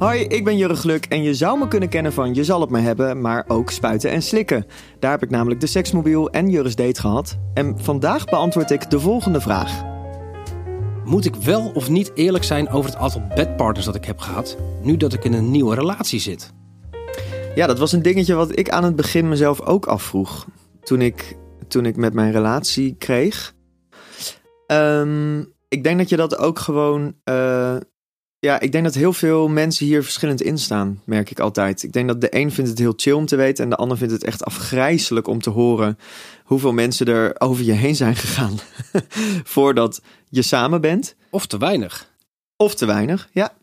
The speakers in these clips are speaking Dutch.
Hoi, ik ben Jurre Gluk en je zou me kunnen kennen van Je zal het me hebben, maar ook spuiten en slikken. Daar heb ik namelijk de seksmobiel en Jurre's date gehad. En vandaag beantwoord ik de volgende vraag. Moet ik wel of niet eerlijk zijn over het aantal bedpartners dat ik heb gehad, nu dat ik in een nieuwe relatie zit? Ja, dat was een dingetje wat ik aan het begin mezelf ook afvroeg. Toen ik, toen ik met mijn relatie kreeg. Ehm, ik denk dat je dat ook gewoon. eh, ja, ik denk dat heel veel mensen hier verschillend in staan, merk ik altijd. Ik denk dat de een vindt het heel chill om te weten en de ander vindt het echt afgrijzelijk om te horen hoeveel mensen er over je heen zijn gegaan voordat je samen bent. Of te weinig? Of te weinig, ja.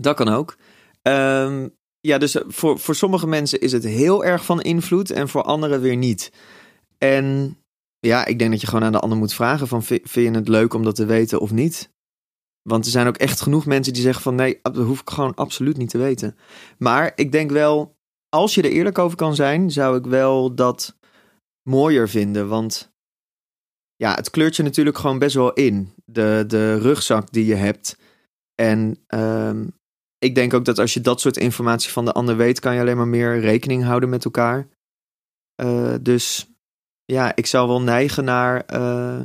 Dat kan ook. Ehm, ja, dus voor, voor sommige mensen is het heel erg van invloed en voor anderen weer niet. En ja, ik denk dat je gewoon aan de ander moet vragen van vi- vind je het leuk om dat te weten of niet? Want er zijn ook echt genoeg mensen die zeggen van nee, dat hoef ik gewoon absoluut niet te weten. Maar ik denk wel, als je er eerlijk over kan zijn, zou ik wel dat mooier vinden. Want ja, het kleurt je natuurlijk gewoon best wel in. De, de rugzak die je hebt. En ehm, ik denk ook dat als je dat soort informatie van de ander weet, kan je alleen maar meer rekening houden met elkaar. Eh, dus ja, ik zou wel neigen naar eh,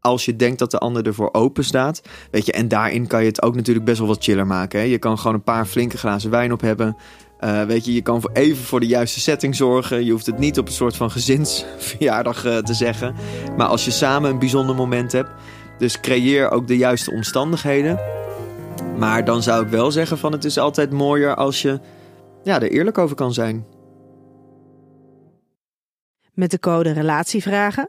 als je denkt dat de ander ervoor open staat. Weet je, en daarin kan je het ook natuurlijk best wel wat chiller maken. Hè? Je kan gewoon een paar flinke glazen wijn op hebben. Eh, weet je, je kan voor even voor de juiste setting zorgen. Je hoeft het niet op een soort van gezinsverjaardag eh, te zeggen. Maar als je samen een bijzonder moment hebt. Dus creëer ook de juiste omstandigheden. Maar dan zou ik wel zeggen van het is altijd mooier als je ja, er eerlijk over kan zijn. Met de code RELATIEVRAGEN